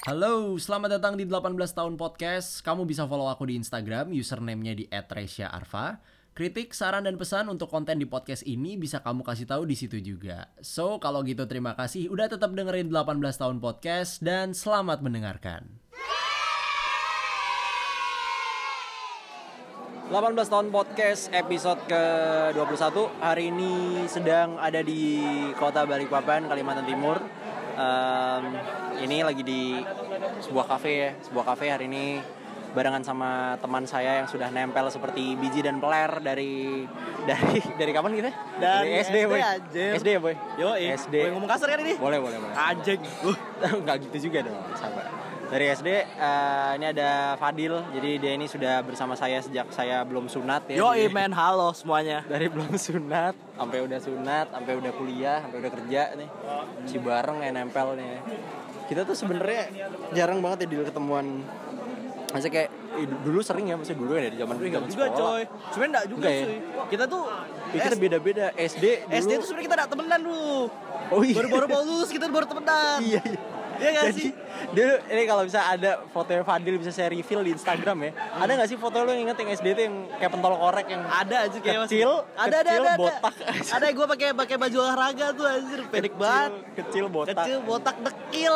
Halo, selamat datang di 18 tahun podcast. Kamu bisa follow aku di Instagram, username-nya di @resya_arfa. Kritik, saran dan pesan untuk konten di podcast ini bisa kamu kasih tahu di situ juga. So, kalau gitu terima kasih udah tetap dengerin 18 tahun podcast dan selamat mendengarkan. 18 tahun podcast episode ke-21 Hari ini sedang ada di kota Balikpapan, Kalimantan Timur um, Ini lagi di sebuah kafe ya Sebuah kafe hari ini barengan sama teman saya yang sudah nempel seperti biji dan peler dari dari dari kapan gitu? Dari SD, SD, boy. anjir. SD ya boy. Yo, SD. Boleh ngomong kasar kan ini? Boleh boleh boleh. Anjing. Uh. Nggak gitu juga dong, sabar. Dari SD eh, ini ada Fadil, jadi dia ini sudah bersama saya sejak saya belum sunat ya. Yo, men, halo semuanya. dari belum sunat sampai udah sunat sampai udah kuliah sampai udah kerja nih si bareng ya nempel nih kita tuh sebenarnya jarang banget ya dulu ketemuan Maksudnya kayak eh, dulu sering ya maksudnya dulu ya dari zaman Enggak zaman juga, sekolah. coy. Cuman enggak juga, Enggak ya? cuy. Kita tuh Ya, kita beda-beda SD dulu SD itu sebenarnya kita enggak temenan dulu. Oh iya. Baru-baru lulus kita baru temenan. iya iya Iya Jadi, sih? Dulu ini kalau bisa ada fotonya Fadil bisa saya reveal di Instagram ya. Ada nggak sih foto lo yang inget yang SD itu yang kayak pentol korek yang Ada aja kayak masih- Kecil, Ada ada kecil, ada. ada. botak. Ada gue pakai pakai baju olahraga tuh anjir, pendek banget. kecil botak. Kecil, botak, dekil.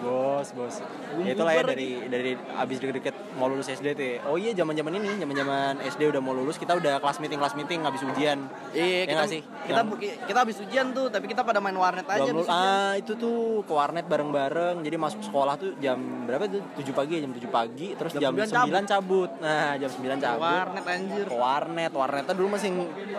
Bos, bos. Ya itulah ya dari dari abis deket-deket mau lulus SD tuh. ya. Oh iya zaman-zaman ini, zaman-zaman SD udah mau lulus, kita udah kelas meeting kelas meeting habis ujian. Iya, Ya kita sih? kita bu- kita habis ujian tuh, tapi kita pada main warnet aja Belum. Ah, itu tuh ke warnet bareng-bareng. Jadi masuk sekolah tuh jam berapa tuh? 7 pagi, jam 7 pagi, terus Jam jam, 9 9 cabut. Nah, jam 9 cabut. Warnet anjir. Ke warnet, warnetnya dulu masih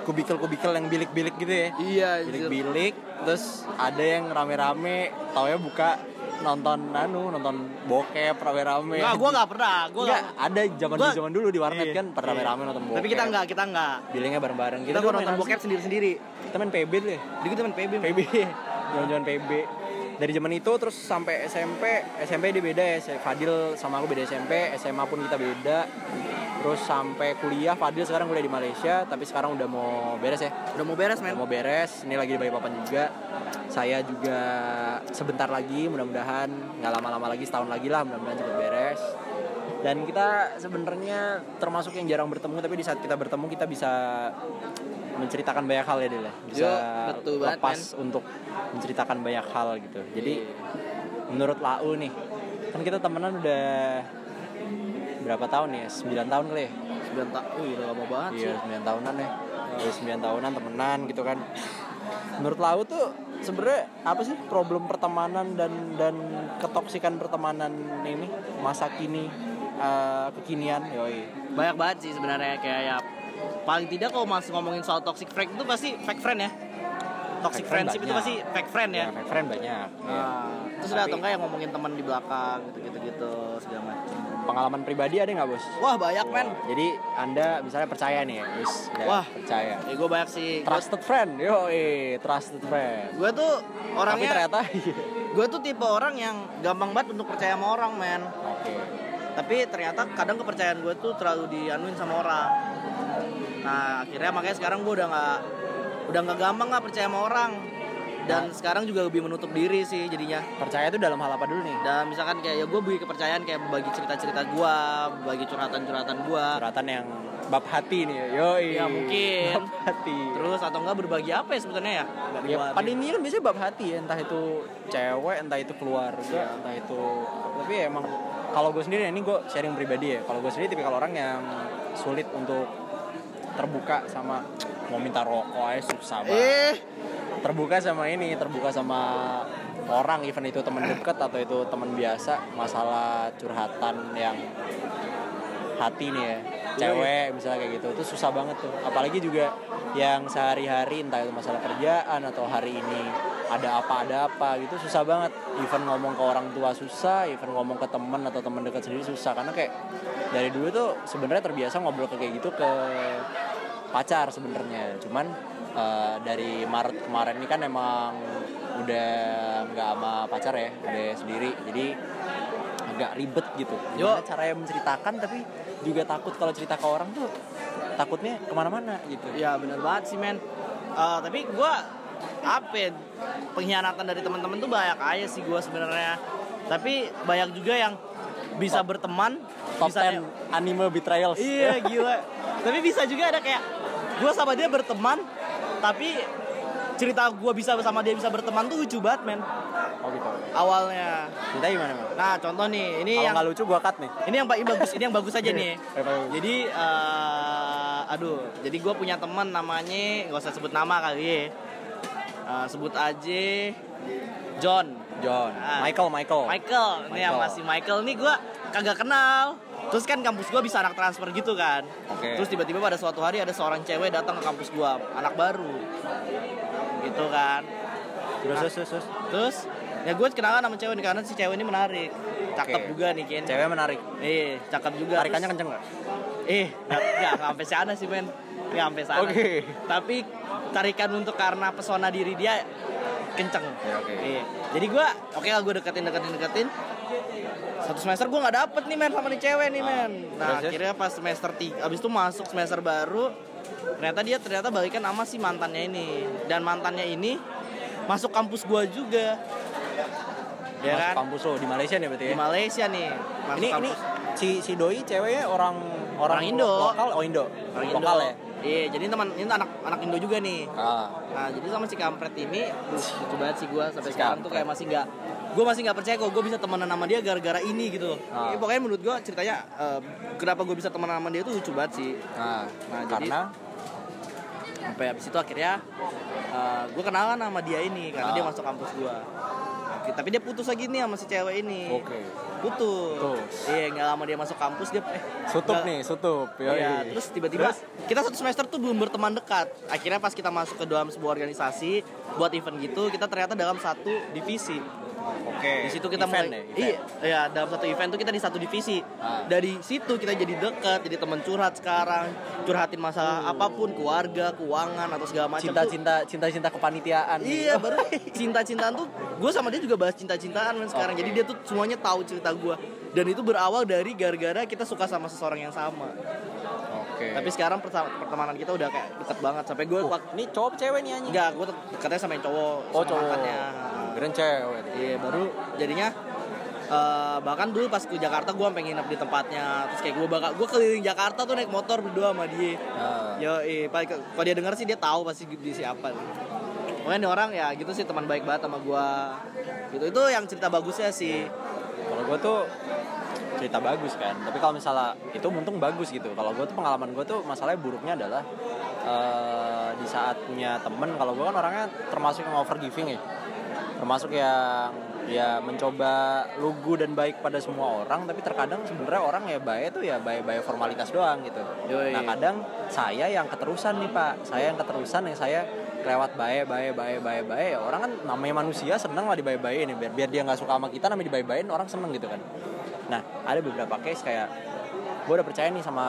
kubikel-kubikel yang bilik-bilik gitu ya. Iya, bilik-bilik terus ada yang rame-rame tau ya buka nonton anu nonton bokep rame-rame Enggak, gua enggak pernah. Gua Enggak, enggak. ada zaman Gua- zaman dulu di warnet Iya, kan pernah iya. rame-rame nonton bokep Tapi kita enggak, kita enggak. bilangnya bareng-bareng Kita dulu gua nonton bokep sendiri-sendiri. kita main PB dulu ya Jadi kita main PB. PB zaman-zaman PB dari zaman itu terus sampai SMP SMP dia beda ya Fadil sama aku beda SMP SMA pun kita beda terus sampai kuliah Fadil sekarang kuliah di Malaysia tapi sekarang udah mau beres ya Udah mau beres, Udah men. mau beres, ini lagi di Balikpapan juga. Saya juga sebentar lagi, mudah-mudahan nggak lama-lama lagi, setahun lagi lah, mudah-mudahan cepat beres. Dan kita sebenarnya termasuk yang jarang bertemu, tapi di saat kita bertemu kita bisa menceritakan banyak hal ya Del ya. Bisa Yo, betul banget, lepas untuk menceritakan banyak hal gitu. Jadi menurut Lau nih, kan kita temenan udah berapa tahun ya? 9 tahun kali ya? 9 tahun. Iya, udah lama banget Iya, sih. 9 tahunan ya. Udah 9 tahunan temenan gitu kan. Menurut Lau tuh sebenarnya apa sih problem pertemanan dan dan ketoksikan pertemanan ini masa kini eh, kekinian yoi. Banyak banget sih sebenarnya kayak ya paling tidak kalau masih ngomongin soal toxic friend itu pasti fake friend ya. Toxic Fake friend friendship itu banyak. pasti fake friend ya. Ya, my friend banyak. ya. Nah, terus ada Tapi- atau enggak yang ngomongin teman di belakang gitu-gitu gitu segala macam. Pengalaman pribadi ada nggak bos? Wah, banyak men. Jadi anda misalnya percaya nih ya, wis, udah Wah. percaya. Ya gue banyak sih. Trusted friend, yo trusted friend. Gue tuh Tapi orangnya ternyata, gue tuh tipe orang yang gampang banget untuk percaya sama orang men. oke. Tapi ternyata kadang kepercayaan gue tuh terlalu dianuin sama orang. Nah akhirnya makanya sekarang gue udah nggak udah nggak gampang nggak percaya sama orang. Dan sekarang juga lebih menutup diri sih jadinya. Percaya itu dalam hal apa dulu nih? Dan misalkan kayak ya gue bagi kepercayaan kayak berbagi cerita-cerita gue, berbagi curhatan-curhatan gue. Curhatan yang bab hati nih, yoi. Ya, mungkin. Bab hati. Terus atau enggak berbagi apa ya sebetulnya ya? Ya, pada intinya kan biasanya bab hati ya, entah itu cewek, entah itu keluarga, entah itu tapi ya emang kalau gue sendiri ini gue sharing pribadi ya. Kalau gue sendiri tipikal orang yang sulit untuk terbuka sama mau minta rokok aja susah banget. Eh, Terbuka sama ini, terbuka sama orang even itu teman deket atau itu teman biasa masalah curhatan yang hati nih ya. Cewek misalnya kayak gitu. Itu susah banget tuh. Apalagi juga yang sehari-hari entah itu masalah kerjaan atau hari ini ada apa ada apa gitu susah banget. Even ngomong ke orang tua susah even ngomong ke temen atau temen dekat sendiri susah. Karena kayak dari dulu tuh sebenarnya terbiasa ngobrol ke kayak gitu ke pacar sebenarnya. Cuman eh, dari Maret kemarin ini kan emang udah nggak sama pacar ya udah sendiri. Jadi agak ribet gitu. Gimana caranya menceritakan tapi juga takut kalau cerita ke orang tuh takutnya ke mana-mana gitu. Ya bener banget sih men. Eh, tapi gue apa ya, pengkhianatan dari teman-teman tuh banyak aja sih gue sebenarnya. Tapi banyak juga yang bisa Top- berteman top bisa 10 anime betrayals. Iya gila. Tapi bisa juga ada kayak gue sama dia berteman tapi cerita gue bisa sama dia bisa berteman tuh lucu banget men. Oh gitu. Awalnya. Kita gimana Bang? nah contoh nih ini kalau yang nggak lucu gua cut nih. Ini yang paling bagus ini yang bagus aja nih. Eh, bagus. jadi eh, aduh jadi gue punya teman namanya nggak usah sebut nama kali ya. Eh, sebut aja John. John. Ah. Michael Michael. Michael. Ini yang masih Michael nih gue kagak kenal. Terus kan kampus gue bisa anak transfer gitu kan. Oke. terus tiba-tiba pada suatu hari ada seorang cewek datang ke kampus gue anak baru gitu kan terus terus terus, terus. terus ya gue kenalan sama cewek nih karena si cewek ini menarik cakep Oke. juga nih Ken cewek menarik eh cakep juga tarikannya kenceng nggak Eh, nggak sampai sana sih men, nggak sampai sana. Oke. Tapi tarikan untuk karena pesona diri dia kenceng. Ya, oke. Iya. Jadi gua, oke lah gue deketin deketin deketin. Satu semester gue nggak dapet nih men sama nih cewek nih men. Nah Terus, terus? akhirnya pas semester tiga, abis itu masuk semester baru, ternyata dia ternyata balikan sama si mantannya ini. Dan mantannya ini masuk kampus gua juga. Ya Masuk kan? kampus lo di Malaysia nih berarti Di ya Malaysia nih. Masuk ini ini kampus. si si doi ceweknya orang Orang Indo. lokal oh Indo Orang Indo. lokal ya Iya, jadi teman ini anak anak Indo juga nih. ah Nah, jadi sama si kampret ini, lucu banget sih gue sampai Si sekarang tuh kampret. kayak masih nggak, gue masih nggak percaya kok gue bisa temenan sama dia gara-gara ini gitu. loh. Ah. Ya, pokoknya menurut gue ceritanya eh, kenapa gue bisa temenan sama dia tuh lucu banget sih. nah, Nah, jadi- karena Sampai habis itu akhirnya gue kenalan sama dia ini karena Ah. dia masuk kampus gue. Tapi dia putus lagi nih sama si cewek ini. oke Putus. Putus. Iya, nggak lama dia masuk kampus dia eh sutup nggak- nih sutup yoi. Iya, terus tiba-tiba kita satu semester tuh belum berteman dekat. Akhirnya pas kita masuk ke dalam sebuah organisasi buat event gitu, kita ternyata dalam satu divisi. Oke Di situ kita Event mulai ya, Iya, iya, dalam satu event tuh kita di satu divisi. Ah. Dari situ kita jadi dekat, jadi teman curhat sekarang, curhatin masalah apa pun, keluarga, keuangan atau segala macam. cinta tuh. cinta cinta cinta kepanitiaan Iya baru cinta-cintaan tuh gue sama dia juga bahas cinta-cintaan men sekarang. Jadi dia tuh semuanya tahu cerita gue dan itu berawal dari gara-gara kita suka sama seseorang yang sama. Oke. Tapi sekarang pertemanan kita udah kayak deket banget. Sampai gue Uh, ini cowok cewek nih anjing? Enggak gue dekatnya sama yang cowok oh sama cowok. mantannya keren cewek iya baru jadinya eh, bahkan dulu pas ke Jakarta gue pengen nginep di tempatnya. Terus kayak gue bakal gue keliling Jakarta tuh naik motor berdua sama dia. Nah, Yo, eh, kalau dia denger sih dia tahu pasti dia siapa. Pokoknya nih orang ya gitu sih teman baik banget sama gua. Gitu itu yang cerita bagusnya sih. kalau gue tuh cerita bagus kan. Tapi kalau misalnya itu untung bagus gitu. Kalau gue tuh pengalaman gue tuh masalahnya buruknya adalah eh, di saat punya temen kalau gue kan orangnya termasuk yang overgiving ya termasuk yang ya mencoba lugu dan baik pada semua orang tapi terkadang sebenarnya orang ya baik tuh ya baik baik formalitas doang gitu. Yoi. nah kadang saya yang keterusan nih pak. Saya yang keterusan yang saya lewat baik baik baik baik baik. Orang kan namanya manusia seneng lah dibaik-baikin ya biar biar dia nggak suka sama kita namanya dibaik-baikin orang seneng gitu kan. Nah ada beberapa case kayak gue udah percaya nih sama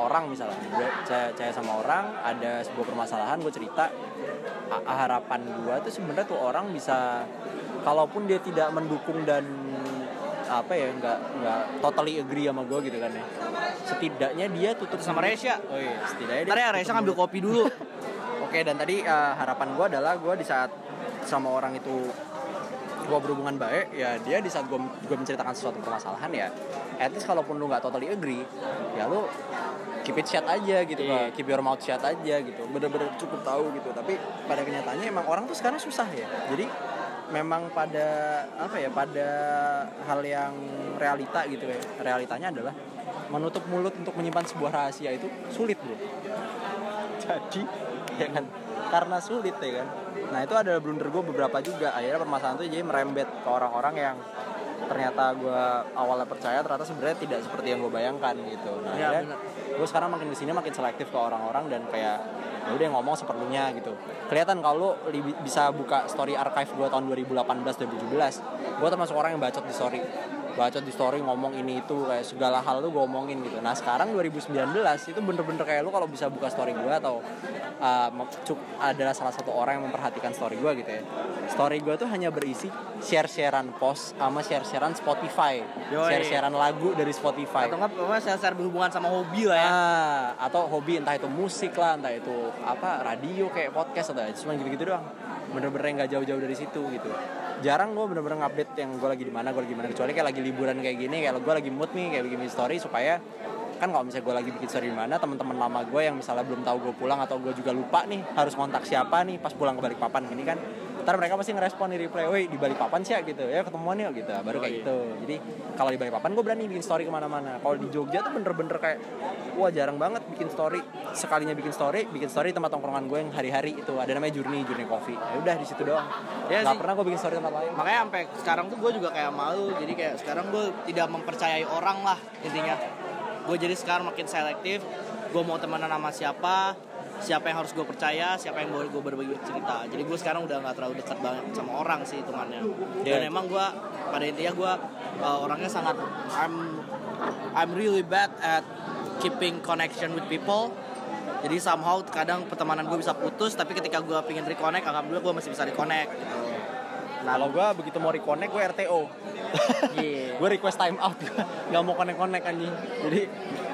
orang misalnya. Gue percaya, percaya sama orang ada sebuah permasalahan gue cerita harapan gue tuh sebenarnya tuh orang bisa kalaupun dia tidak mendukung dan apa ya nggak nggak totally agree sama gue gitu kan ya setidaknya dia tutup Sama Resya. oh iya setidaknya dia ya Reza ngambil kopi dulu. Oke dan tadi eh, harapan gue adalah gue di saat sama orang itu gue berhubungan baik ya dia di saat gue gue menceritakan sesuatu permasalahan ya at least kalaupun lu nggak totally agree ya lu keep it shut aja gitu. Pak. keep your mouth shut aja gitu. Bener-bener cukup tahu gitu tapi pada kenyataannya emang orang tuh sekarang susah ya. Jadi memang pada apa ya pada hal yang realita gitu ya. Realitanya adalah menutup mulut untuk menyimpan sebuah rahasia itu sulit bro. Jadi? Ya kan? Karena sulit ya kan? Nah itu ada blunder gue beberapa juga. Akhirnya permasalahan itu jadi merembet ke orang-orang yang ternyata gue awalnya percaya ternyata sebenarnya tidak seperti yang gue bayangkan gitu. Nah Iya, akhirnya gue sekarang makin ke sini makin selektif ke orang-orang dan kayak ya udah ngomong seperlunya gitu. Kelihatan kalau bisa buka story archive gue tahun 2018 2017 gue termasuk orang yang bacot di story bacot di story ngomong ini itu kayak segala hal tuh gue omongin gitu. Nah sekarang 2019 itu bener-bener kayak lu kalau bisa buka story gue atau uh, adalah salah satu orang yang memperhatikan story gue gitu ya. Story gue tuh hanya berisi share-sharean post sama share-sharean Spotify. Share-sharean lagu dari Spotify. Atau enggak pokoknya share-share berhubungan sama hobi lah ya. Ah, atau hobi entah itu musik lah, entah itu apa radio kayak podcast atau cuma gitu-gitu doang. bener-bener nggak jauh-jauh dari situ gitu jarang gue bener-bener ngupdate yang gue lagi di mana gue lagi mana. Kecuali kayak lagi liburan kayak gini kayak gue lagi mood nih kayak bikin story supaya kan kalau misalnya gue lagi bikin story di mana teman-teman lama gue yang misalnya belum tahu gue pulang atau gue juga lupa nih harus kontak siapa nih pas pulang ke Balikpapan gini kan ntar mereka pasti ngerespon di reply, woi di Balikpapan sih ya gitu. Ya ketemuan yuk gitu. Baru kayak gitu. Jadi kalau di Balikpapan gue berani bikin story ke mana-mana. Kalau di Jogja tuh bener-bener kayak wah jarang banget bikin story. Sekalinya bikin story bikin story tempat tongkrongan gue yang hari-hari itu. Ada namanya Journey Journey Coffee. Ya udah di situ doang. Ya nggak sih. pernah gue bikin story tempat lain. Makanya sampai sekarang tuh gue juga kayak malu. Jadi kayak sekarang gue tidak mempercayai orang lah intinya. Gue jadi sekarang makin selektif. Gue mau temenan sama siapa siapa yang harus gue percaya siapa yang boleh gue berbagi cerita jadi gue sekarang udah nggak terlalu dekat banget sama orang sih hitungannya dan Yeah. emang gue pada intinya gue uh, orangnya sangat I'm I'm really bad at keeping connection with people jadi somehow kadang pertemanan gue bisa putus tapi ketika gue pengen reconnect alhamdulillah gue masih bisa reconnect gitu. Nah, kalau gue begitu mau reconnect gue RTO Iya. gue request time out nggak mau connect connect anjing jadi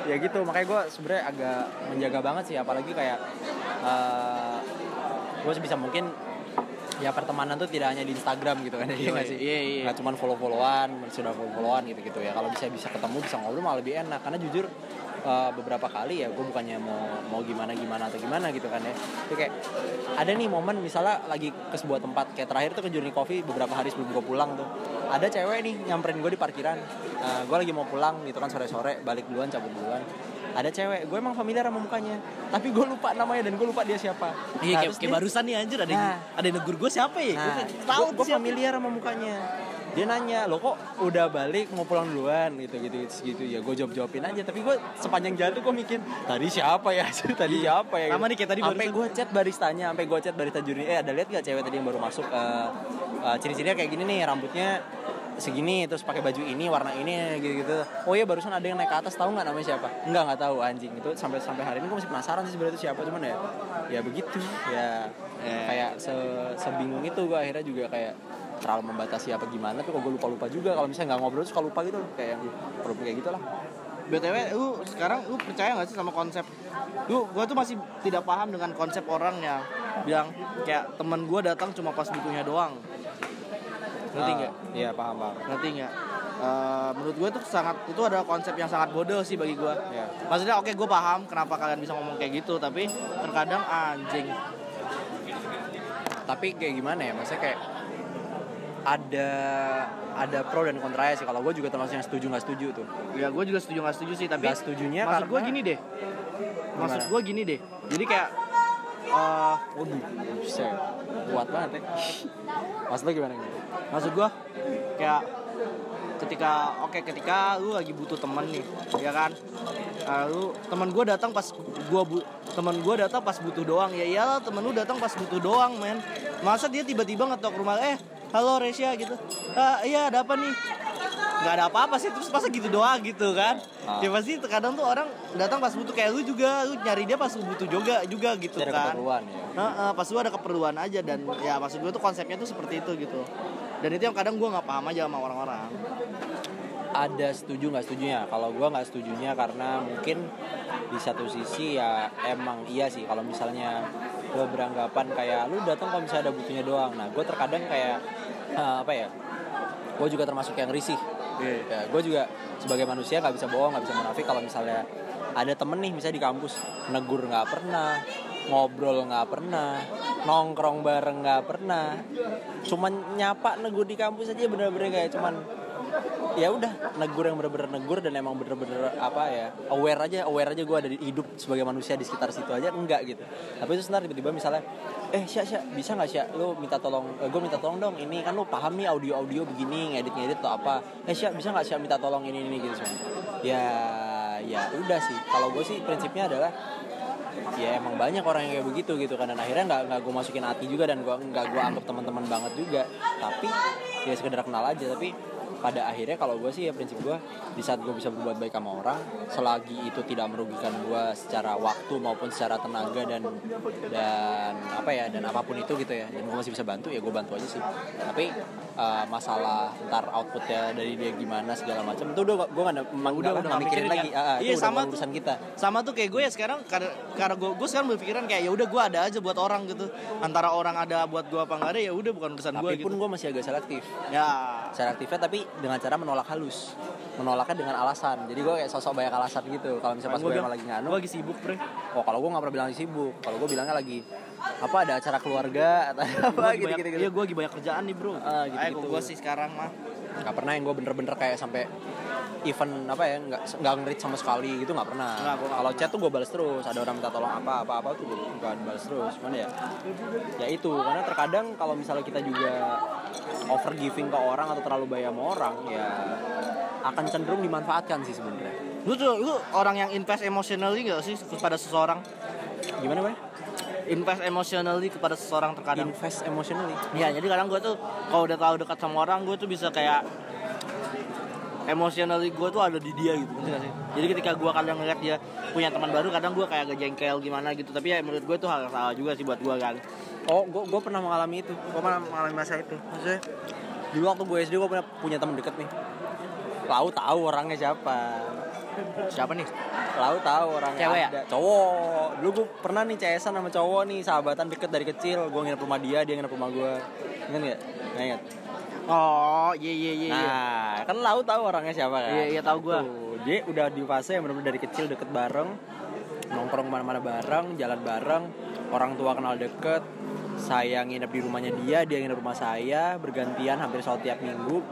ya gitu makanya gue sebenarnya agak menjaga banget sih apalagi kayak gue sebisa mungkin ya pertemanan tuh tidak hanya di Instagram gitu kan iya nggak sih Iya, iya. nggak cuma follow followan sudah follow followan gitu gitu ya kalau bisa bisa ketemu bisa ngobrol malah lebih enak karena jujur eh, beberapa kali ya gue bukannya mau mau gimana gimana atau gimana gitu kan ya itu kayak ada nih momen misalnya lagi ke sebuah tempat kayak terakhir tuh ke Journey Coffee beberapa hari sebelum gue pulang tuh ada cewek nih nyamperin gue di parkiran gue lagi mau pulang gitu kan sore sore balik duluan cabut duluan ada cewek gue emang familiar sama mukanya tapi gue lupa namanya dan gue lupa dia siapa Iya Nah, kayak, kayak dia- barusan nih anjir ada yang, Nah. ada yang negur gue siapa ya? Nah, Gue tahu gue familiar sama mukanya. Dia nanya, lo kok udah balik? Mau pulang duluan? Gitu gitu gitu, gitu. ya gue jawab jawabin aja. Tapi gue sepanjang jalan tuh gue mikir tadi siapa ya? Tadi siapa ya? Sama nih kayak tadi sampai barusan. gue chat baristanya sampai gue chat barista juri. Eh ada lihat gak cewek tadi yang baru masuk? Eh eh, ciri-cirinya kayak gini nih rambutnya segini terus pakai baju ini warna ini gitu gitu. Oh iya barusan ada yang naik ke atas tahu nggak namanya siapa? Nggak nggak tahu anjing. Itu sampai sampai hari ini gue masih penasaran sih sebenarnya itu siapa cuman ya ya begitu. Ya Ya. kayak se sebingung itu gue akhirnya juga kayak terlalu membatasi apa gimana tuh kok gue lupa lupa juga kalau misalnya nggak ngobrol suka lupa gitu kayak yang perlu kayak gitu lah BTW lu sekarang lu percaya gak sih sama konsep Lu gue tuh masih tidak paham dengan konsep orang yang bilang kayak temen gue datang cuma pas butuhnya doang Ngerti Ah, nggak? iya paham paham Ngerti nggak? Eh, menurut gue tuh sangat itu adalah konsep yang sangat bodoh sih bagi gue. Iya. Maksudnya oke gue paham kenapa kalian bisa ngomong kayak gitu tapi terkadang anjing. tapi kayak gimana ya maksudnya kayak ada ada pro dan kontra sih. Kalau gue juga termasuk yang setuju nggak setuju tuh. Ya gue juga setuju nggak setuju sih tapi Nggak setujunya maksud gue karena- gini deh. Maksud Gimana? gue gini deh. Jadi kayak eh waduh bisa kuat banget ya. Maksud lo gimana gitu maksud gua kayak ketika oke ketika lu lagi butuh temen nih ya kan? Eh, lu temen gua datang pas gua bu temen gua datang pas butuh doang. Ya iyalah temen lu datang pas butuh doang men. Masa dia tiba-tiba ngetok rumah eh halo Resya gitu ah, iya ada apa nih nggak ada apa-apa sih terus masa gitu doang gitu kan Ah. ya pasti kadang tuh orang datang pas butuh kayak lu juga lu nyari dia pas butuh juga juga gitu ada kan keperluan ya Nah, pas lu ada keperluan aja dan ya maksud gue tuh konsepnya tuh seperti itu gitu. Dan itu yang kadang gue nggak paham aja sama orang-orang. ada setuju nggak setujunya kalau gue nggak setujunya karena mungkin di satu sisi ya emang iya sih kalau misalnya gue beranggapan kayak lu datang kalau misalnya ada butuhnya doang. Nah gue terkadang kayak eh, apa ya gue juga termasuk yang risih. Ya, gue juga sebagai manusia nggak bisa bohong nggak bisa munafik kalau misalnya ada temen nih misalnya di kampus negur nggak pernah ngobrol nggak pernah nongkrong bareng nggak pernah. Cuman nyapa negur di kampus aja bener-bener kayak cuman ya udah negur yang bener-bener negur dan emang bener-bener apa ya aware aja aware aja gue ada di hidup sebagai manusia di sekitar situ aja enggak gitu. Tapi itu sebentar tiba-tiba misalnya eh sya sya bisa nggak sya? Lu minta tolong gue minta tolong dong ini kan lu paham nih audio audio begini ngedit ngedit atau apa. Eh sya bisa nggak sya minta tolong ini ini gitu semua? Ya ya udah sih. Kalau gue sih prinsipnya adalah ya emang banyak orang yang kayak begitu gitu kan dan akhirnya nggak nggak gue masukin hati juga dan gue nggak gue anggap teman-teman banget juga. Tapi ya sekedar kenal aja tapi pada akhirnya kalau gue sih ya prinsip gue di saat gue bisa berbuat baik sama orang selagi itu tidak merugikan gue secara waktu maupun secara tenaga dan dan apa ya dan apa pun itu gitu ya dan gue masih bisa bantu ya gue bantu aja sih. Tapi uh, masalah ntar outputnya dari dia gimana segala macam. Itu udah gue nggak Udah, udah udah udah nggak mikirin lagi. kan? Ah, Iya, sama tuh. urusan kita. sama tuh kayak gue ya sekarang karena karena gue gue sekarang berpikiran kayak ya udah gue ada aja buat orang gitu. Antara orang ada buat gue apa nggak ada ya udah bukan urusan gue tapi gitu. pun gue masih agak selektif. Ya. Selektifnya tapi dengan cara menolak halus. Menolaknya dengan alasan. Jadi gue kayak sosok banyak alasan gitu. Kalau misalnya pas gue lagi nganu gue lagi sibuk bre. Oh kalau gue nggak pernah bilang sibuk. Kalau gue bilangnya lagi apa ada acara keluarga atau apa gitu banyak- gitu, iya gue lagi banyak kerjaan nih bro. Ah, gitu-gitu. Ayo, gue sih sekarang mah. Nggak pernah yang gue bener-bener kayak sampai event apa ya nggak nggak ngerit sama sekali gitu nggak pernah. Kalau chat tuh gue balas terus ada orang minta tolong apa apa apa tuh gue nggak balas terus. Mana ya ya itu karena terkadang kalau misalnya kita juga over giving ke orang atau terlalu bayar sama orang ya akan cenderung dimanfaatkan sih sebenarnya. Lu tuh lu orang yang invest emotionally gak sih kepada seseorang? Gimana bang invest emotionally kepada seseorang terkadang invest emotionally Iya, jadi kadang gue tuh kalau udah tahu dekat sama orang, gue tuh bisa kayak emotionally gue tuh ada di dia gitu, ngerti gak sih? Jadi ketika gue kadang ngeliat dia punya teman baru, kadang gue kayak agak jengkel gimana gitu. Tapi ya menurut gue tuh hal yang salah juga sih buat gue kan. oh gue gue pernah mengalami itu gue pernah mengalami masa itu maksudnya dulu waktu gue SD gue punya punya teman deket nih Lau tahu orangnya siapa Siapa nih? Lau tahu orangnya Cewek ya? Cowok. Dulu gue pernah nih CS-an sama cowok nih, sahabatan deket dari kecil. Gue nginep rumah dia, dia nginep rumah gue. Ingat nggak? Ingat. Oh, iya iya iya. iya. Nah, kan Lau tahu orangnya siapa kan? Iya, iya, tahu gua. Tuh, Dia udah di fase yang benar-benar dari kecil deket bareng, nongkrong ke mana-mana bareng, jalan bareng, orang tua kenal deket. Saya nginep di rumahnya dia, dia nginep rumah saya, bergantian hampir selalu tiap minggu.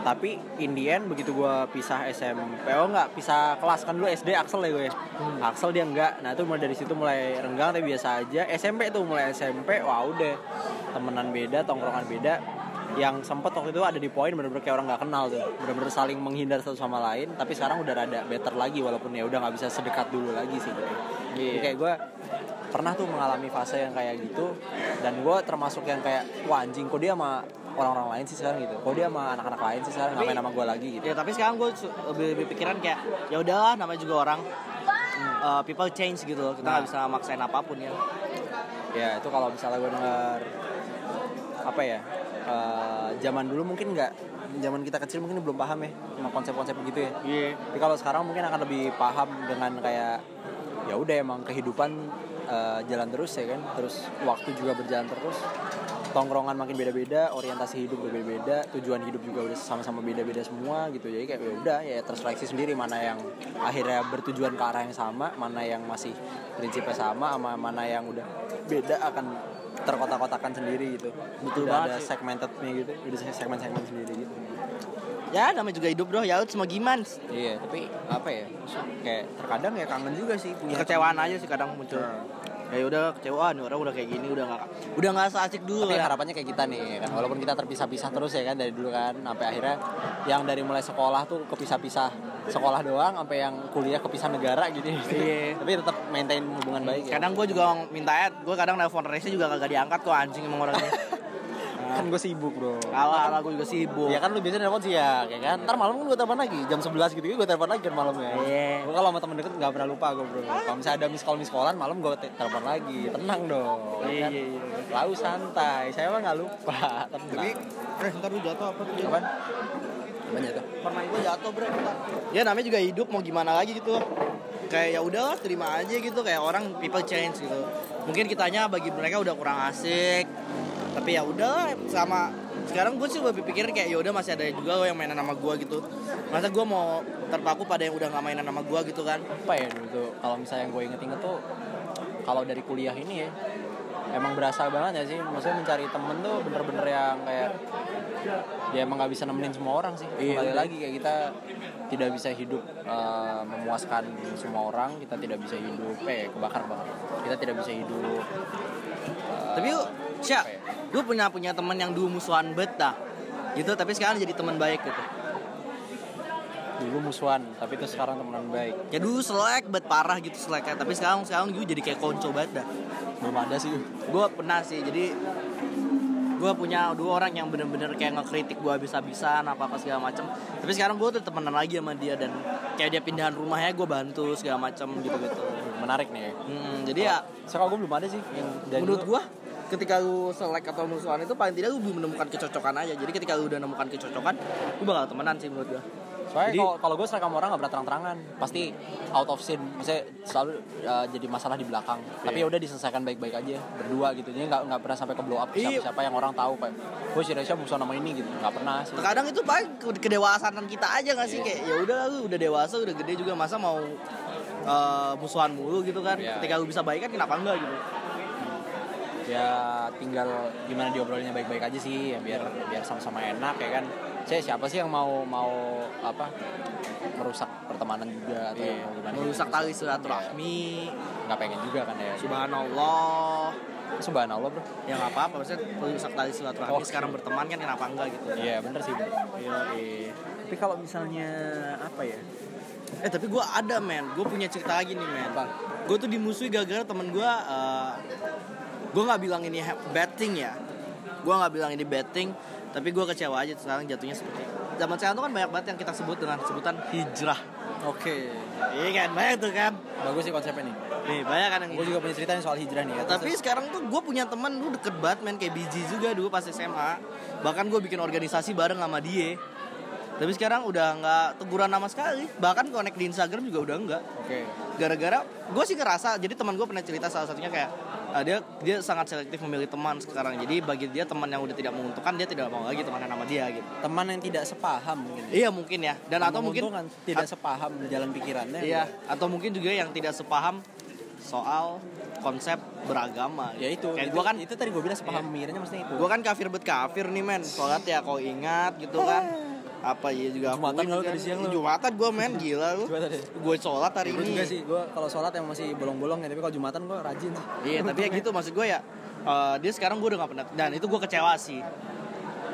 Tapi in the end begitu gue pisah SMP, oh enggak, pisah kelas kan dulu SD Axel ya gue ya. Axel dia enggak, nah itu mulai dari situ mulai renggang tapi biasa aja. SMP tuh mulai SMP, wah udah. Temenan beda, tongkrongan beda. Yang sempet waktu itu ada di poin bener-bener kayak orang nggak kenal tuh. Bener-bener saling menghindar satu sama lain tapi sekarang udah rada better lagi walaupun ya udah nggak bisa sedekat dulu lagi sih. Gitu Jadi kayak gue pernah tuh mengalami fase yang kayak gitu dan gue termasuk yang kayak wah anjing kok dia sama orang-orang lain sih sekarang gitu kok dia sama anak-anak lain sih sekarang Tapi- ngapain sama gue lagi gitu Ya tapi sekarang gue lebih, lebih pikiran kayak ya udahlah namanya juga orang. Uh, people change gitu loh. Kita nggak Nah. bisa maksain apa pun ya. ya itu kalau misalnya gue dengar apa ya eh, zaman dulu mungkin nggak zaman kita kecil mungkin belum paham ya sama konsep-konsep begitu ya Iya. Tapi kalau sekarang mungkin akan lebih paham dengan kayak ya udah emang kehidupan eh, jalan terus ya kan, terus waktu juga berjalan terus, tongkrongan makin beda-beda, orientasi hidup berbeda-beda, tujuan hidup juga udah sama-sama beda-beda semua gitu. Jadi kayak ya udah ya terseleksi sendiri mana yang akhirnya bertujuan ke arah yang sama, mana yang masih prinsipnya sama, sama mana yang udah beda akan terkotak-kotakan sendiri gitu. Betul udah banget ada segmentednya gitu, udah segmen-segmen sendiri gitu. Ya namanya juga hidup bro. Ya semua gimana? Iya, tapi apa ya? Kayak terkadang ya kangen juga sih punya Kecewaan aja sih kadang muncul. Ya udah kecewaan nih orang udah kayak gini udah nggak udah nggak seasik dulu Tapi ya. harapannya kayak kita nih kan, walaupun kita terpisah-pisah terus ya kan dari dulu kan, sampai akhirnya yang dari mulai sekolah tuh kepisah-pisah sekolah doang, sampai yang kuliah kepisah negara gitu. Iya. tapi tetap maintain hubungan baik ya. Kadang gue juga minta ad, gue kadang nelfon Reza juga kagak diangkat tuh anjing emang orangnya. Kan gue sibuk bro. Alah, alah gue juga sibuk. Ya kan lu biasanya telepon siang, ya kan? Ntar malam kan gue telepon lagi, jam 11 gitu gue telepon lagi kan malamnya. Iya. Gue kalau sama temen deket gak pernah lupa gue bro. Kalau misalnya ada miss callan malam gue te- telepon lagi, tenang dong. ya Iya, kan? iya, iya. Lalu santai, saya mah gak lupa, tenang. Tapi, eh ntar lu jatuh apa tuh? Apaan? Apaan jatuh? Permen gue jatuh bentar. Ya namanya juga hidup mau gimana lagi gitu. Kayak ya udahlah terima aja gitu kayak orang people change gitu. Mungkin kitanya bagi mereka udah kurang asik. Tapi ya udahlah sama sekarang gue sih lebih pikir kayak ya udah masih ada juga loh yang mainan sama gue gitu. Masa gue mau terpaku pada yang udah nggak mainan sama gue gitu kan? apa ya dulu tuh kalau misalnya yang gue inget-inget tuh kalau dari kuliah ini ya emang berasa banget ya sih maksudnya mencari temen tuh bener-bener yang kayak ya emang nggak bisa nemenin semua orang sih Iya. kembali lagi kayak kita tidak bisa hidup eh, memuaskan semua orang kita tidak bisa hidup eh kebakar banget kita tidak bisa hidup eh, Tapi yuk, Sya, ya? gue punya punya temen yang dulu musuhan bet dah. Gitu, tapi sekarang jadi teman baik gitu. dulu musuhan tapi itu sekarang temenan baik Ya dulu selek bet parah gitu seleknya, tapi sekarang sekarang gue jadi kayak konco banget dah. belum ada sih Gue pernah sih, jadi gue punya dua orang yang bener-bener kayak ngekritik gue bisa-bisan apa apa segala macem tapi sekarang gue tuh temenan lagi sama dia dan kayak dia pindahan rumahnya gue bantu segala macem gitu gitu menarik nih hmm, jadi ya sekarang gue belum ada sih yang menurut gue ketika lu selek atau musuhan itu paling tidak lu belum menemukan kecocokan aja jadi ketika lu udah menemukan kecocokan lu bakal temenan sih menurut gue Soalnya Jadi- kalau kalau gue seragam orang gak pernah terang-terangan, pasti out of scene, maksudnya selalu uh, jadi masalah di belakang. Tapi ya udah diselesaikan baik-baik aja berdua gitu. Jadi nggak nggak pernah sampai ke blow up Iya. siapa-siapa yang orang tahu kayak, gue si Resya musuh nama ini gitu. Nggak pernah sih. terkadang itu paling ke- kedewasaan kita aja gak sih Iya. kayak ya udah lu udah dewasa udah gede juga masa mau uh, musuhan mulu gitu kan Iya. ketika lu bisa baikan kenapa enggak gitu Ya tinggal gimana diobrolinnya baik-baik aja sih, ya biar biar sama-sama enak ya kan. Saya siapa sih yang mau mau apa merusak pertemanan juga atau Iya. mau gimana? merusak gitu. tali silaturahmi Nggak pengen juga kan ya. subhanallah Subhanallah bro. ya nggak apa-apa maksudnya merusak tali silaturahmi Oke. sekarang berteman kan kenapa enggak gitu Iya bener sih. Bro. Iya, iya. Tapi kalau misalnya apa ya? Eh tapi gue ada men, gue punya cerita lagi nih men. Gue tuh dimusuhi gara-gara temen gue. Uh, gue nggak bilang ini betting ya. Gue nggak bilang ini betting, tapi gue kecewa aja sekarang jatuhnya seperti. Zaman sekarang tuh kan banyak banget yang kita sebut dengan sebutan hijrah. Oke. Iya kan, banyak tuh kan. Bagus sih konsepnya nih. Nih banyak kan yang Gue juga punya cerita nih soal hijrah nih ya. tapi Terus- sekarang tuh gue punya temen lu deket banget men kayak biji juga dulu pas SMA bahkan gue bikin organisasi bareng sama dia tapi sekarang udah nggak teguran sama sekali bahkan connect di Instagram juga udah enggak Oke. gara-gara gue sih ngerasa jadi teman gue pernah cerita salah satunya kayak uh, dia dia sangat selektif memilih teman sekarang jadi bagi dia teman yang udah tidak menguntungkan dia tidak mau lagi teman sama dia gitu Teman yang tidak sepaham mungkin. iya mungkin ya dan atau mungkin tidak sepaham jalan pikirannya. iya atau mungkin juga yang tidak sepaham soal konsep beragama Ya itu. kayak itu, gue kan itu tadi gue bilang sepaham pemikirannya maksudnya itu. gue kan kafir bet kafir nih men sholat ya kau ingat gitu kan apa ya juga. Jumatan kalau tadi siang lu. jumatan gue men. Gila lu. Ya? gue sholat hari gue ini. juga sih, gue kalau sholat yang masih bolong-bolong ya, tapi kalau jumatan gue rajin. Sih. Iya tapi ya gitu. Maksud gue ya eh, dia sekarang gue udah gak pernah dan itu gue kecewa sih.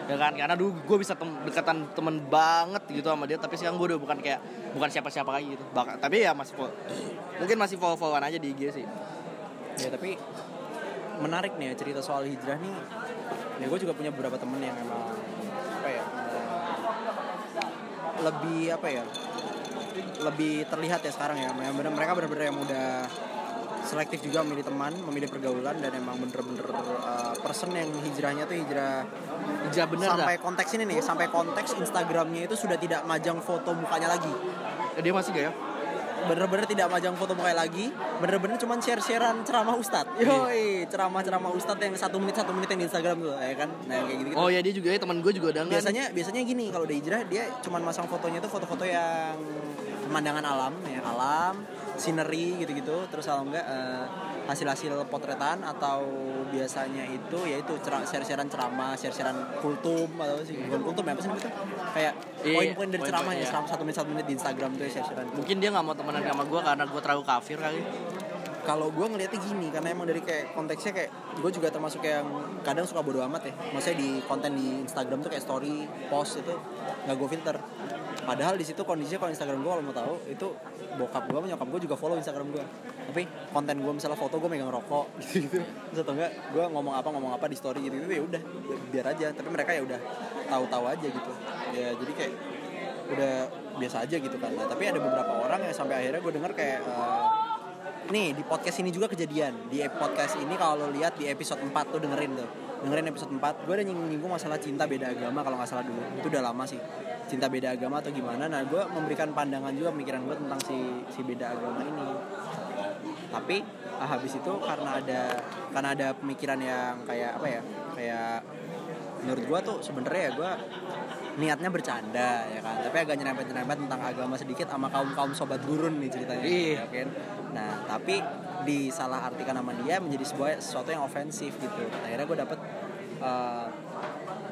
Ya kan? Karena dulu gue bisa tem dekatan temen banget gitu sama dia tapi sekarang gue udah bukan kayak bukan siapa-siapa lagi gitu. Bak tapi ya masih follow, mungkin masih follow followan aja di IG sih. Ya tapi menarik nih ya cerita soal hijrah nih. Ya gue juga punya beberapa temen yang emang lebih apa ya lebih terlihat ya sekarang ya. Yang bener- mereka bener-bener yang udah selektif juga memilih teman, memilih pergaulan dan emang bener-bener uh, person yang hijrahnya tuh hijrah hijrah bener dah sampai konteks ini nih, sampai konteks Instagramnya itu sudah tidak majang foto mukanya lagi. Eh, dia masih gak ya Bener-bener tidak majang foto mukanya lagi, bener-bener cuman share-sharean ceramah ustadz. Yoi, ceramah-ceramah ustadz yang satu menit satu menit yang di Instagram tuh, ya kan? Nah kayak gitu. oh ya dia juga ya teman gue juga nih. biasanya biasanya gini kalau udah hijrah dia cuman masang fotonya tuh foto-foto yang pemandangan alam ya alam scenery gitu-gitu terus kalau enggak eh, hasil-hasil potretan atau biasanya itu yaitu cera- share-sharean ceramah share-sharean kultum atau sih? Bukan kultum ya apa sih itu? Kayak Iya, poin-poin dari ceramahnya iya. selama satu menit satu menit di Instagram tuh ya share-sharean. Mungkin dia nggak mau temenan sama gue karena gue terlalu kafir kali. Kalau gue ngeliatnya gini karena emang dari kayak konteksnya kayak gue juga termasuk yang kadang suka bodo amat ya. Maksudnya di konten di Instagram tuh kayak story post itu nggak gue filter padahal di situ kondisinya kalau Instagram gue kalau mau tahu itu bokap gue nyokap gue juga follow Instagram gue tapi konten gue misalnya foto gue megang rokok gitu gitu terus atau enggak gue ngomong apa ngomong apa di story gitu gitu ya udah biar aja. Tapi mereka ya udah tahu-tahu aja gitu. Ya jadi kayak udah biasa aja gitu kan. Nah, tapi ada beberapa orang yang sampai akhirnya gue denger kayak eh, Nih di podcast ini juga kejadian. Di podcast ini kalau lihat di episode 4 tuh dengerin tuh Dengerin episode 4 Gue udah nyinggung masalah cinta beda agama kalau nggak salah dulu. Itu udah lama sih. Cinta beda agama atau gimana? Nah gue memberikan pandangan juga pemikiran gue tentang si, si beda agama ini. Tapi ah, habis itu karena ada Karena ada pemikiran yang kayak apa ya Kayak menurut gue tuh sebenarnya ya gue niatnya bercanda ya kan? Tapi agak nyerempet nyerempet tentang agama sedikit sama kaum kaum sobat gurun nih ceritanya Ih. ya kan? Nah tapi disalah artikan sama dia menjadi sebuah sesuatu yang ofensif gitu. Akhirnya gue dapet uh,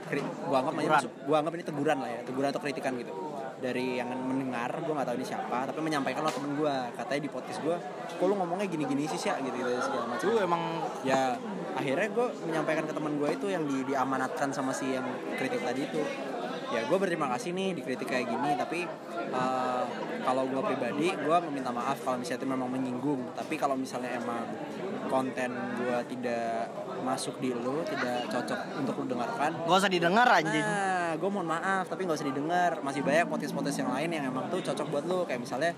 kri- gua anggap Teguran. masuk gua anggap ini teguran lah ya teguran atau kritikan gitu. Dari yang mendengar gue nggak tahu ini siapa tapi menyampaikan lo temen gue katanya di podcast gue kok lu ngomongnya gini-gini sih sih gitu gitu segala macam. Lu emang ya akhirnya gue menyampaikan ke teman gue itu yang di, diamanatkan sama si yang kritik tadi itu ya gue berterima kasih nih dikritik kayak gini tapi eh, kalau gue pribadi gue meminta maaf kalau misalnya itu memang menyinggung tapi kalau misalnya emang konten gue tidak masuk di lu tidak cocok untuk lu dengarkan Gak usah didengar anjing. Nah, gue mohon maaf, tapi nggak usah didengar. Masih banyak podcast-podcast yang lain yang emang tuh cocok buat lu. Kayak misalnya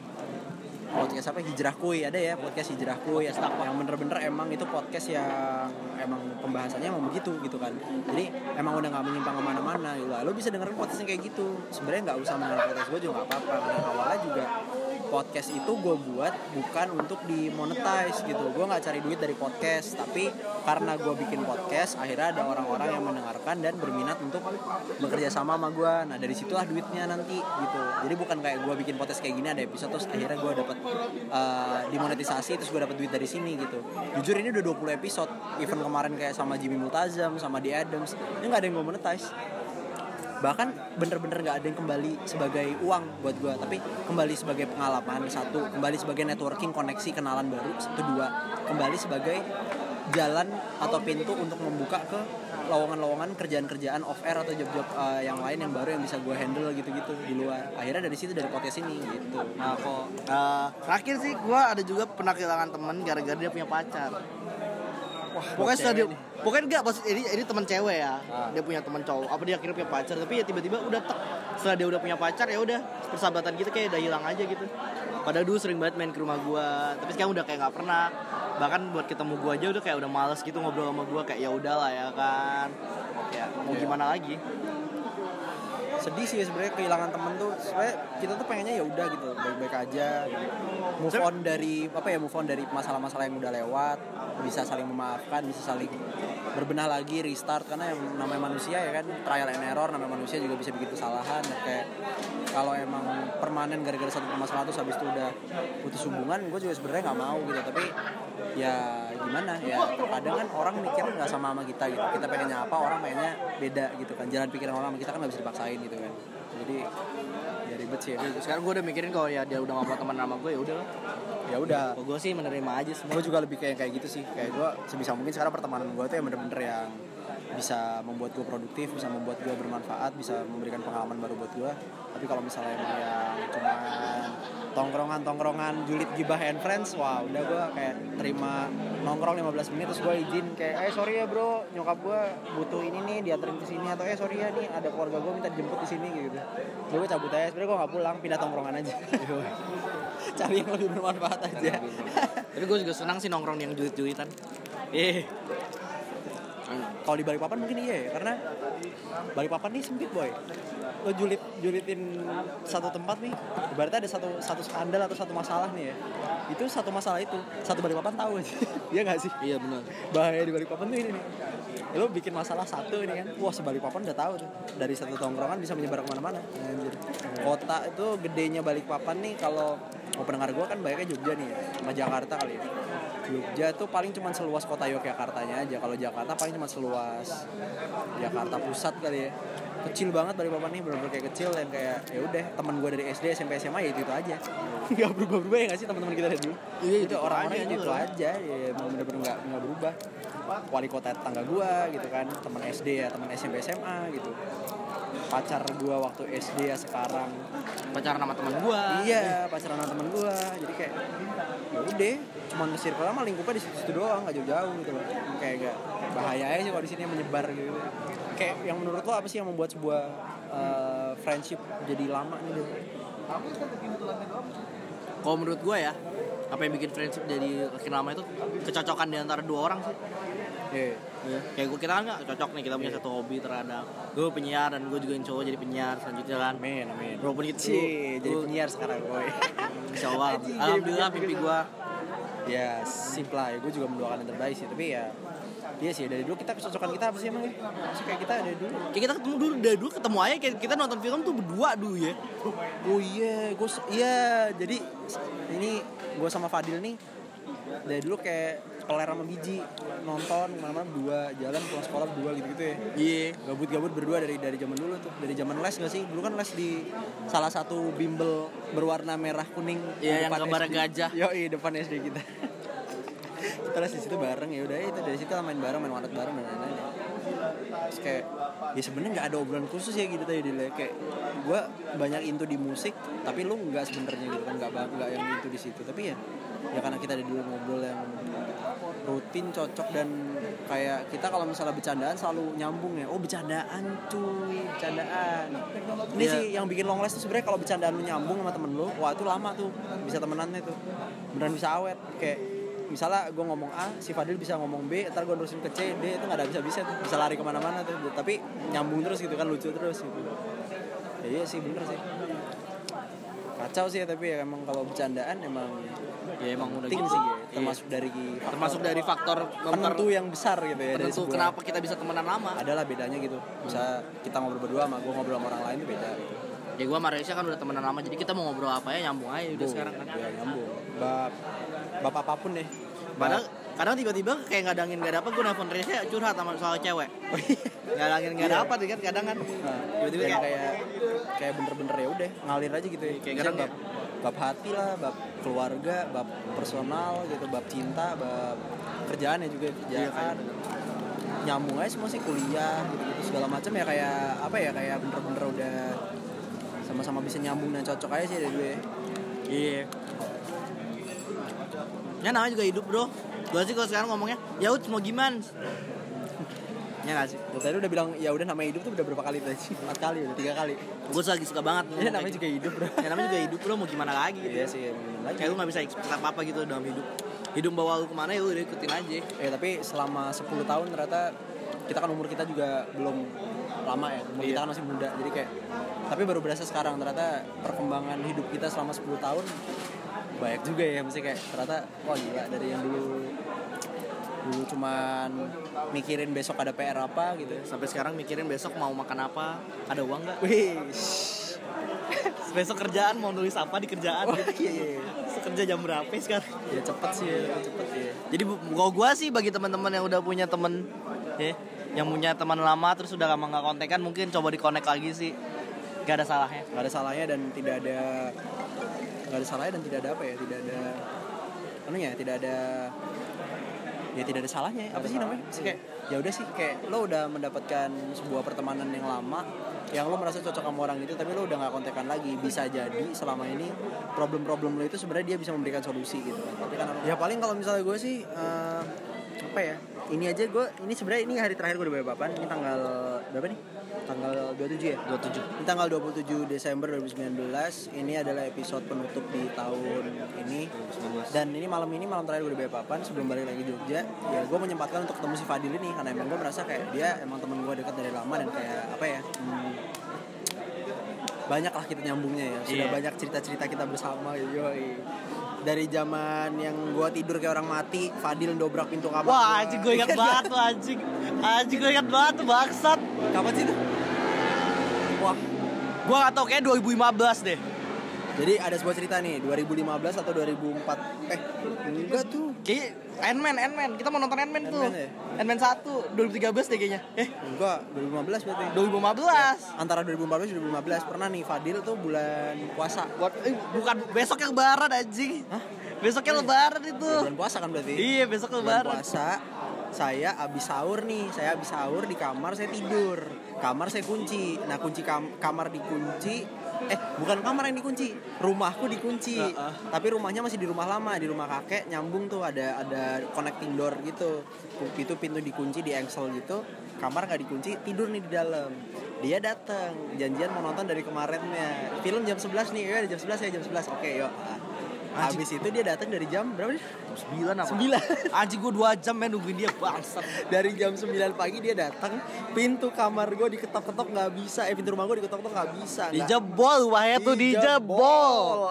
podcast apa? Hijrah Kuy ada ya podcast Hijrah Kuy ya, yang bener-bener emang itu podcast yang emang pembahasannya emang begitu gitu kan. Jadi emang udah nggak menyimpang ke mana-mana gitu. Lo bisa dengerin podcast yang kayak gitu. Sebenarnya nggak usah mendengar podcast gue juga nggak apa-apa karena awalnya juga podcast itu gue buat bukan untuk dimonetize gitu. Gue nggak cari duit dari podcast tapi karena gue bikin podcast akhirnya ada orang-orang yang mendengarkan dan berminat untuk bekerja sama sama gue nah dari situlah duitnya nanti gitu. Jadi bukan kayak gue bikin podcast kayak gini ada episode terus akhirnya gue dapat uh, dimonetisasi terus gue dapat duit dari sini gitu. Jujur ini udah 20 episode. Event kemarin kayak sama Jimmy Multazam sama The Adams. Ini nggak ada yang gue monetize bahkan bener-bener nggak ada yang kembali sebagai uang buat gue tapi kembali sebagai pengalaman satu kembali sebagai networking koneksi kenalan baru satu dua kembali sebagai jalan atau pintu untuk membuka ke lowongan-lowongan kerjaan-kerjaan off air atau job-job uh, yang lain yang baru yang bisa gue handle gitu-gitu di luar akhirnya dari situ dari podcast ini gitu Nah kok uh, terakhir sih gue ada juga pernah kehilangan temen gara-gara dia punya pacar. Wah, Pokoknya setelah dia, cewek nih. Pokoknya enggak maksud ini ini teman cewek ya. Ah. Dia punya teman cowok. Apa dia akhirnya punya pacar tapi ya tiba-tiba udah tek. Setelah dia udah punya pacar ya udah persahabatan kita kayak udah hilang aja gitu. Padahal dulu sering banget main ke rumah gua, tapi sekarang udah kayak nggak pernah. Bahkan buat ketemu gua aja udah kayak udah males gitu ngobrol sama gua kayak ya udahlah ya kan. Ya mau Iya. gimana lagi? Sedih sih sebenarnya kehilangan temen tuh. Sebenarnya kita tuh pengennya ya udah gitu baik-baik aja gitu. move on dari apa ya move on dari masalah-masalah yang udah lewat bisa saling memaafkan bisa saling berbenah lagi restart. Karena yang namanya manusia ya kan trial and error namanya manusia juga bisa bikin kesalahan. Kayak kalau emang permanen gara-gara satu permasalahan terus habis itu udah putus hubungan gue juga sebenarnya nggak mau gitu. Tapi ya gimana ya? Kadang kan orang mikir nggak sama sama kita gitu. Kita pengennya apa orang pengennya beda gitu kan. Jalan pikiran orang sama kita kan nggak bisa dipaksain gitu kan. Jadi ya ribet sih. Ya Sekarang gua udah mikirin kalau ya dia udah gak mau teman sama gue ya udah. ya udah. Kalau gue sih menerima aja semua. gue juga lebih kayak kayak gitu sih. Kayak gue sebisa mungkin sekarang pertemanan gue tuh yang bener-bener yang bisa membuat gue produktif bisa membuat gue bermanfaat bisa memberikan pengalaman baru buat gue tapi kalau misalnya emang yang cuman tongkrongan tongkrongan julid gibah and friends wah udah gue kayak terima nongkrong 15 menit terus gue izin kayak eh sorry ya bro nyokap gue butuh ini nih dianterin ke sini atau eh sorry ya nih ada keluarga gue minta dijemput di sini gitu. Jadi gue cabut aja sebenarnya gue nggak pulang pindah tongkrongan aja. Cari yang lebih bermanfaat aja. Tapi gue juga senang sih nongkrong yang julit-julitan. Kalau di Balikpapan mungkin iya ya karena Balikpapan nih sempit boy. Lo julit julitin satu tempat nih berarti ada satu satu skandal atau satu masalah nih ya. Itu satu masalah itu satu Balikpapan tahu aja iya gak sih? Iya benar. bahaya di Balikpapan tuh ini nih. Ya, lo bikin masalah satu ini kan. Wah sebalikpapan udah tahu tuh. Dari satu tongkrongan bisa menyebar ke mana-mana. Anjir. kota itu gedenya Balikpapan nih kalau mau pendengar gue kan banyaknya Jogja nih ya, sama Jakarta kali ya Jogja tuh paling cuma seluas kota Yogyakartanya aja. Kalau Jakarta paling cuma seluas Jakarta pusat kali ya. Kecil banget Balikpapan nih bener-bener kayak kecil yang kayak ya udah teman gue dari SD SMP SMA ya itu itu aja. Nggak berubah-berubah ya nggak sih teman-teman kita dari dulu? Iya, itu orang-orang itu, itu juga. aja ya emang bener-bener nggak nggak berubah. Wali kota tetangga gua gitu kan teman SD ya teman SMP SMA gitu. Pacar gua waktu SD ya sekarang. Pacaran sama teman gue. iya pacaran sama temen gua. Jadi kayak ya udah cuman circle sama lingkupnya di situ-situ doang nggak jauh-jauh gitu loh kayak gak bahaya aja sih kalau di sini menyebar gitu kayak yang menurut lo apa sih yang membuat sebuah eh, friendship jadi lama nih Dil? Kalau menurut gue ya, apa yang bikin friendship jadi makin lama itu kecocokan di antara dua orang sih. Iya. Kayak gue kita kan nggak cocok nih kita punya satu hobi terhadap gue penyiar dan gue juga yang cowok jadi penyiar selanjutnya kan. amin amin Walaupun itu Cih, jadi gua- penyiar sekarang boy Insya Allah. Jadi Alhamdulillah mimpi gue. ya sip lah ya gue juga mendoakan yang terbaik sih tapi ya Iya sih dari dulu kita kecocokan kita apa sih emang ya? Masih kayak kita dari dulu. Kayak kita ketemu dulu dari dulu ketemu aja kayak kita nonton film tuh berdua dulu ya. Oh iya, gue iya jadi ini gue sama Fadil nih dari dulu kayak peler sama biji nonton mana-mana berdua jalan pulang sekolah berdua gitu gitu ya Iya. gabut-gabut berdua dari dari zaman dulu tuh dari zaman les gak sih dulu kan les di salah satu bimbel berwarna merah kuning Iya, di yang gambarnya SD. gajah. yo depan SD kita kita les di situ bareng ya udah itu dari situ main bareng main warnet bareng dan lain-lain terus kayak ya sebenarnya nggak ada obrolan khusus ya gitu tadi Dile. kayak gue banyak into di musik tapi lu nggak sebenarnya gitu kan nggak nggak yang into di situ tapi ya ya karena kita dari dulu ngobrol yang rutin cocok dan kayak kita kalau misalnya bercandaan selalu nyambung ya. Oh bercandaan cuy bercandaan. Ini Iya. sih yang bikin long last tuh sebenarnya kalau bercandaan lu nyambung sama temen lu wah itu lama tuh bisa temenannya tuh. Beneran bisa awet. Kayak misalnya gue ngomong A si Fadil bisa ngomong B ntar gue nerusin ke C D itu nggak ada bisa bisa tuh bisa lari ke mana-mana tuh. Tapi nyambung terus gitu kan lucu terus gitu. Ya iya sih bener sih. Kacau sih ya, tapi ya emang kalau bercandaan emang ya emang udah gitu sih ya. Termasuk dari faktor- termasuk dari faktor penentu yang besar gitu ya penentu kenapa kita bisa temenan lama? Adalah bedanya gitu. Bisa kita ngobrol berdua sama gue ngobrol sama orang lain itu beda gitu. ya gue sama Resya kan udah temenan lama jadi kita mau ngobrol apa ya nyambung aja udah sekarang kan. ya nyambung. Bab bab apa pun deh. Padahal kadang tiba-tiba kayak ngadangin gak dapet gue nelfon Resya curhat sama soal cewek. Ngadangin gak Iya. dapet kan kadang kan. Nah, Tiba-tiba kayak kayak- bener-bener ya udah ngalir aja gitu ya. Kayak kadang bab hati lah bab keluarga bab personal gitu bab cinta bab kerjaan ya juga kerjaan nyambung aja semua sih kuliah gitu, gitu segala macam ya kayak apa ya kayak bener-bener udah sama-sama bisa nyambung dan cocok aja sih dari gue. Iya. Ya namanya juga hidup bro. Gue sih kalau sekarang ngomongnya ya udah mau gimana ya gak sih Gue tadi udah bilang ya udah nama hidup tuh udah berapa kali tadi? Empat kali udah tiga kali. gue lagi suka banget Ya namanya juga hidup bro. ya namanya juga hidup bro mau gimana lagi gitu Iya sih emang lagi. kayak lu gak bisa expect apa apa gitu dalam hidup hidup bawa lu ke mana ya udah ikutin aja Eh tapi selama 10 tahun ternyata kita kan umur kita juga belum lama ya. Umur kita Iya. kan masih muda. Jadi kayak tapi baru berasa sekarang ternyata perkembangan hidup kita selama 10 tahun banyak juga ya mesti kayak ternyata wah gila dari yang dulu dulu cuman mikirin besok ada PR apa gitu. sampai sekarang mikirin besok mau makan apa ada uang nggak Wih. besok kerjaan mau nulis apa di kerjaan Wah, gitu iya, iya. kerja jam berapa sekarang Ya cepet sih, ya, cepet ya. jadi kalau gue sih bagi teman-teman yang udah punya temen ya yang punya teman lama terus udah lama nggak kontekan mungkin coba di connect lagi sih gak ada salahnya nggak ada salahnya dan tidak ada nggak ada salahnya dan tidak ada apa ya tidak ada anunya tidak ada ya tidak ada salahnya. Apa sih namanya? Sih kayak ya udah sih kayak lo udah mendapatkan sebuah pertemanan yang lama yang lo merasa cocok sama orang itu tapi lo udah nggak kontekan lagi. Bisa jadi selama ini problem-problem lo itu sebenarnya dia bisa memberikan solusi gitu. Tapi kan ya paling kalau misalnya gue sih eh, apa ya ini aja gue ini sebenarnya ini hari terakhir gue udah papan ini tanggal berapa nih tanggal 27 ya? 27 ini tanggal 27 Desember 2019 Ini adalah episode penutup di tahun ini. Dan ini malam ini malam terakhir gue udah papan Sebelum balik lagi Jogja Ya gue menyempatkan untuk ketemu si Fadil ini Karena emang gue merasa kayak dia emang temen gue dekat dari lama Dan kayak apa ya hmm, Banyak lah kita nyambungnya ya. Sudah Iya. banyak cerita-cerita kita bersama yoi. Dari zaman yang gue tidur kayak orang mati Fadil dobrak pintu kamar wah gua. anjing gue ingat banget tuh anjing anjing gue ingat banget tuh bangsat Kapan sih itu? Wah gue gak tau kayak 2015 deh Jadi ada sebuah cerita nih 2015 atau 2004 Eh enggak tuh. Kayak Ant-Man Ant-Man. Kita mau nonton Ant-Man tuh. Ant-Man ya? Ant-Man 1 2013 deh kayaknya. Eh. Enggak 2015 berarti. 2015 Antara 2014 dan 2015 Pernah nih Fadil tuh bulan puasa. Buat eh, bukan besoknya lebaran anjing. Hah? besoknya lebaran itu. Bulan puasa kan berarti? Iya besok Bulan lebaran. puasa Saya abis sahur nih. Saya abis sahur di kamar saya tidur. Kamar saya kunci. Nah kunci kam- kamar dikunci Eh bukan kamar yang dikunci. Rumahku dikunci. Heeh. Tapi rumahnya masih di rumah lama. Di rumah kakek nyambung tuh. Ada ada connecting door gitu. Itu pintu dikunci di engsel gitu. Kamar nggak dikunci Tidur nih di dalam. Dia datang Janjian mau nonton dari kemarinnya. Film jam 11 nih. Ya jam 11 ya jam 11 Oke yuk Habis itu dia datang dari jam berapa nih? 9 apa? 9 anjing gue 2 jam men nungguin dia bangsat. Dari jam 9 pagi dia datang pintu kamar gue diketok-ketok nggak bisa. Eh pintu rumah gue diketok-ketok nggak bisa dijebol rumahnya tuh dijebol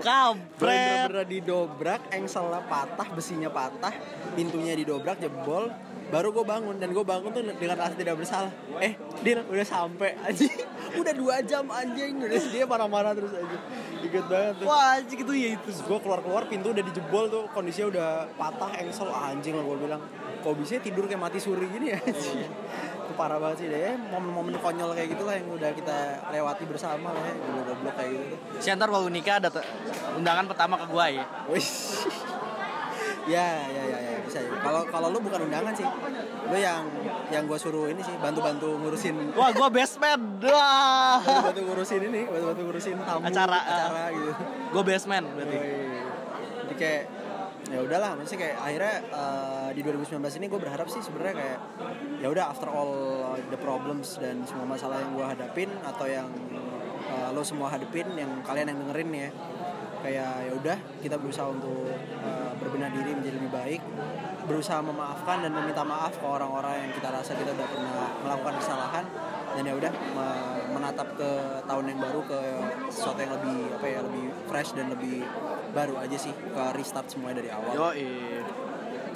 kampret. Bener-bener didobrak engselnya patah besinya patah pintunya didobrak jebol. Baru gue bangun dan gue bangun tuh dengan rasa tidak bersalah. Eh Dil udah sampai anjing udah dua jam anjing. Udah dia marah-marah terus aja inget banget tuh. Wah anjing itu ya itu. Terus gue keluar-keluar pintu udah dijebol tuh. Kondisinya udah patah engsel. Ah, anjing lah gue bilang. Kok bisa tidur kayak mati suri gini ya anjing? Itu parah banget sih deh. Momen-momen konyol kayak gitulah yang udah kita lewati bersama lah ya. Goblok kayak gitu. Tuh si antar waktu nikah ada undangan pertama ke gua ya. Wih. Ya ya ya ya bisa ya. Kalau kalau lu bukan undangan sih. Lu yang yang gue suruh ini sih bantu-bantu ngurusin. Wah gua best man. Wah. Bantu-bantu ngurusin ini bantu-bantu ngurusin tamu Acara, acara gitu. Gua best man berarti. Jadi kayak ya udahlah maksudnya kayak akhirnya eh, di 2019 ini gue berharap sih sebenarnya kayak ya udah after all the problems dan semua masalah yang gue hadapin atau yang eh, lo semua hadapin yang kalian yang dengerin ya kayak ya udah kita berusaha untuk eh, berbenah diri menjadi lebih baik. Berusaha memaafkan dan meminta maaf ke orang-orang yang kita rasa kita udah pernah melakukan kesalahan. Dan ya udah me- menatap ke tahun yang baru ke sesuatu yang lebih apa ya lebih fresh dan lebih baru aja sih. Ke restart semuanya dari awal. Yo,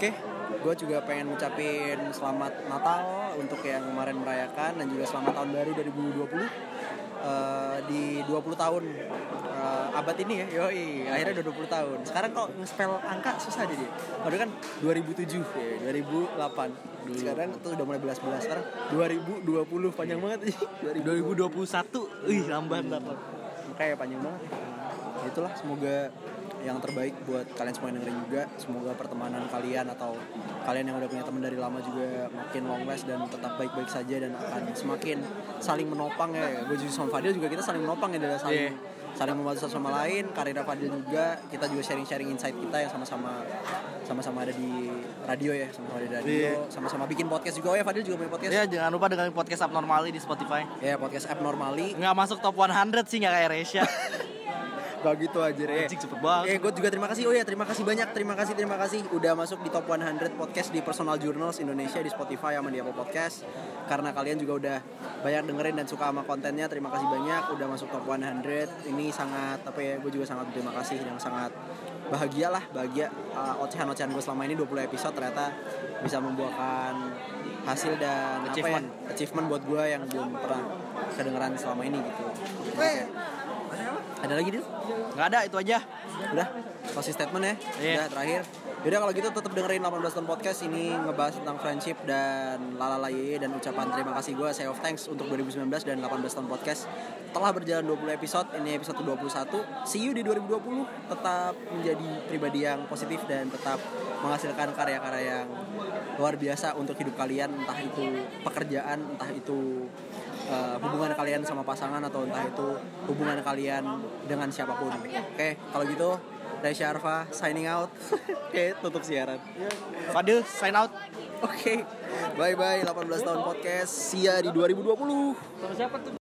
Oke, gue juga pengen ngucapin selamat Natal untuk yang kemarin merayakan dan juga selamat tahun baru 2020 Eh, di 20 tahun abad ini ya, yoi, akhirnya udah 20 tahun. Sekarang kok nge-spell angka susah jadi. Padahal kan 2007 ya, 2008. Sekarang tuh udah mulai belas-belas. Sekarang 2020 panjang banget sih. 2021, wih lamban banget. Makanya panjang banget. Ya itulah semoga yang terbaik buat kalian semua yang dengerin juga. Semoga pertemanan kalian atau kalian yang udah punya teman dari lama juga makin long last dan tetap baik-baik saja dan akan semakin saling menopang ya. Gue juga sama Fadil juga kita saling menopang ya dalam saling saling membantu satu sama lain. Karir Fadil juga kita juga sharing-sharing insight kita yang sama-sama sama-sama ada di radio ya, sama-sama ada di radio, sama-sama bikin podcast juga. Oh ya Fadil juga punya podcast. Ya jangan lupa dengerin podcast Abnormali di Spotify. Ya podcast Abnormali. Nggak masuk top 100 sih nggak kayak Resya. Gak gitu aja ya. Anjing cepet banget. Eh, gue juga terima kasih. Oh ya, terima kasih banyak. Terima kasih, terima kasih. Udah masuk di top 100 podcast di Personal Journals Indonesia di Spotify sama di Apple Podcast. Karena kalian juga udah banyak dengerin dan suka sama kontennya. Terima kasih banyak. Udah masuk top 100. Ini sangat apa ya? Gue juga sangat berterima kasih dan sangat bahagia lah, bahagia. Uh, ocehan-ocehan gue selama ini 20 episode ternyata bisa membuahkan hasil dan Achievement. apa ya, achievement buat gue yang belum pernah kedengeran selama ini gitu. Kayak- ada lagi Dil? Nggak ada itu aja. Udah, closing statement ya. Iya. Udah terakhir. Yaudah kalau gitu tetap dengerin 18 tahun podcast ini ngebahas tentang friendship dan lalala ye dan ucapan terima kasih gue say of thanks untuk 2019 dan 18 tahun podcast telah berjalan 20 episode ini episode 21 see you di 2020 tetap menjadi pribadi yang positif dan tetap menghasilkan karya-karya yang luar biasa untuk hidup kalian entah itu pekerjaan entah itu uh, hubungan kalian sama pasangan atau entah itu hubungan kalian dengan siapa pun. Oke, kalau gitu Resya Arfa signing out. Oke, tutup siaran. Fadil sign out. Oke. Bye bye 18 tahun podcast. See ya di 2020. Sama siapa tuh?